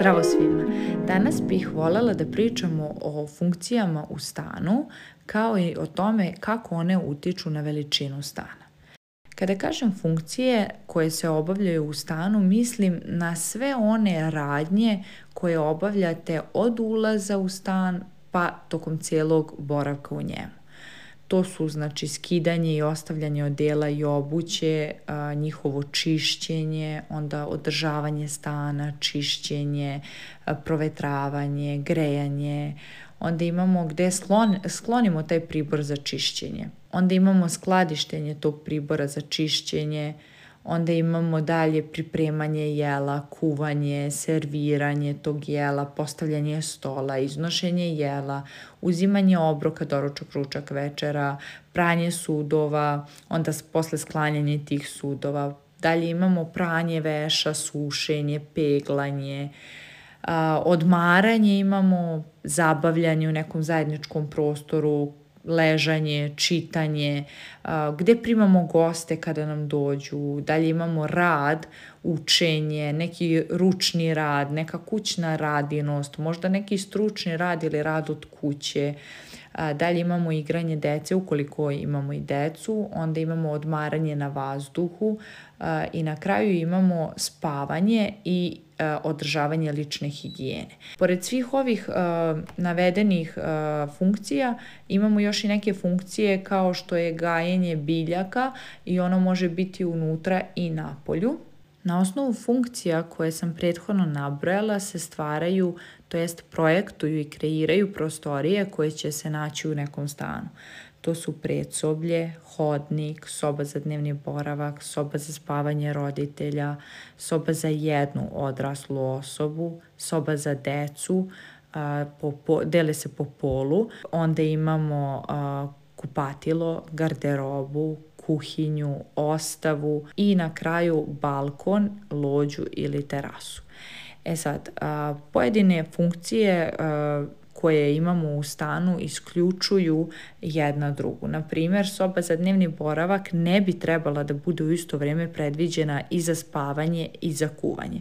Zdravo svima! Danas bih voljela da pričamo o funkcijama u stanu kao i o tome kako one utiču na veličinu stana. Kada kažem funkcije koje se obavljaju u stanu, mislim na sve one radnje koje obavljate od ulaza u stan pa tokom cijelog boravka u njemu. To su znači skidanje i ostavljanje odela i obuće, njihovo čišćenje, onda održavanje stana, čišćenje, provetravanje, grejanje. Onda imamo gde sklon, sklonimo taj pribor za čišćenje. Onda imamo skladištenje tog pribora za čišćenje, Onda imamo dalje pripremanje jela, kuvanje, serviranje tog jela, postavljanje stola, iznošenje jela, uzimanje obroka, doručak, ručak, večera, pranje sudova, onda posle sklanjanje tih sudova. Dalje imamo pranje veša, sušenje, peglanje, odmaranje imamo, zabavljanje u nekom zajedničkom prostoru, ležanje, čitanje, gde primamo goste kada nam dođu, dalje imamo rad, učenje, neki ručni rad, neka kućna radinost, možda neki stručni rad ili rad od kuće. Uh, Dalje imamo igranje dece, ukoliko imamo i decu, onda imamo odmaranje na vazduhu i na kraju imamo spavanje i održavanje lične higijene. Pored svih ovih navedenih funkcija imamo još i neke funkcije kao što je gajenje biljaka i ono može biti unutra i na polju. Na osnovu funkcija koje sam prethodno nabrojala se stvaraju, to jest projektuju i kreiraju prostorije koje će se naći u nekom stanu. To su predsoblje, hodnik, soba za dnevni boravak, soba za spavanje roditelja, soba za jednu odraslu osobu, soba za decu, a, po, po, dele se po polu. Onda imamo a, kupatilo, garderobu, kuhinju, ostavu i na kraju balkon, lođu ili terasu. E sad, a, pojedine funkcije a, koje imamo u stanu isključuju jedna drugu. Na primjer, soba za dnevni boravak ne bi trebala da bude u isto vrijeme predviđena i za spavanje i za kuvanje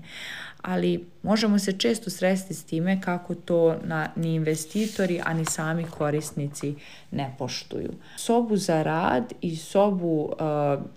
ali možemo se često sresti s time kako to na, ni investitori, a ni sami korisnici ne poštuju. Sobu za rad i sobu, eh,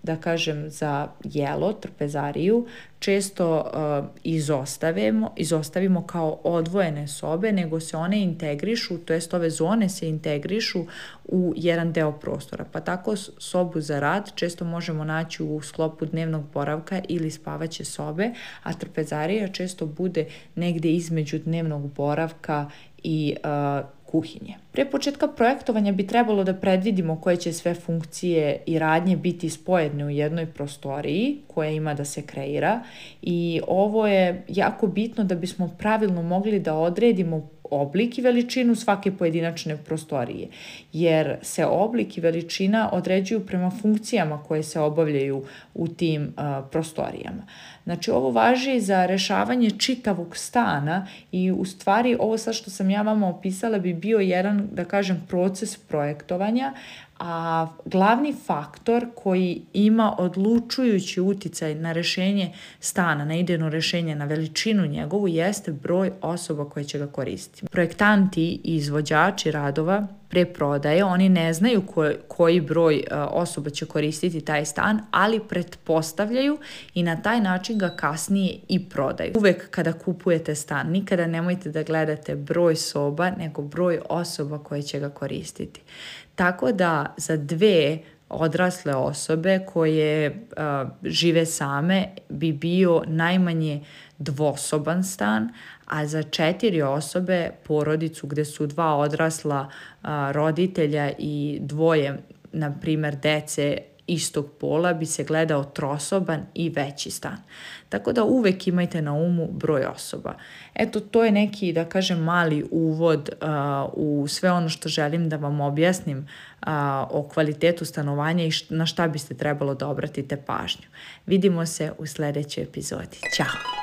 da kažem, za jelo, trpezariju, često eh, izostavimo, izostavimo kao odvojene sobe, nego se one integrišu, to jest ove zone se integrišu u jedan deo prostora. Pa tako sobu za rad često možemo naći u sklopu dnevnog boravka ili spavaće sobe, a trpezarija često bude negde između dnevnog boravka i uh, kuhinje. Pre početka projektovanja bi trebalo da predvidimo koje će sve funkcije i radnje biti spojedne u jednoj prostoriji koja ima da se kreira i ovo je jako bitno da bismo pravilno mogli da odredimo oblik i veličinu svake pojedinačne prostorije, jer se oblik i veličina određuju prema funkcijama koje se obavljaju u tim a, prostorijama. Znači, ovo važi za rešavanje čitavog stana i u stvari ovo sad što sam ja vama opisala bi bio jedan, da kažem, proces projektovanja a glavni faktor koji ima odlučujući uticaj na rešenje stana, na idejno rešenje, na veličinu njegovu, jeste broj osoba koje će ga koristiti. Projektanti i izvođači radova pre prodaje, oni ne znaju ko, koji broj e, osoba će koristiti taj stan, ali pretpostavljaju i na taj način ga kasnije i prodaju. Uvek kada kupujete stan, nikada nemojte da gledate broj soba, nego broj osoba koje će ga koristiti. Tako da za dve odrasle osobe koje a, žive same bi bio najmanje dvosoban stan, a za četiri osobe porodicu gde su dva odrasla a, roditelja i dvoje, na primer, dece istog pola bi se gledao trosoban i veći stan. Tako da uvek imajte na umu broj osoba. Eto, to je neki, da kažem, mali uvod uh, u sve ono što želim da vam objasnim uh, o kvalitetu stanovanja i na šta biste trebalo da obratite pažnju. Vidimo se u sledećoj epizodi. Ćao!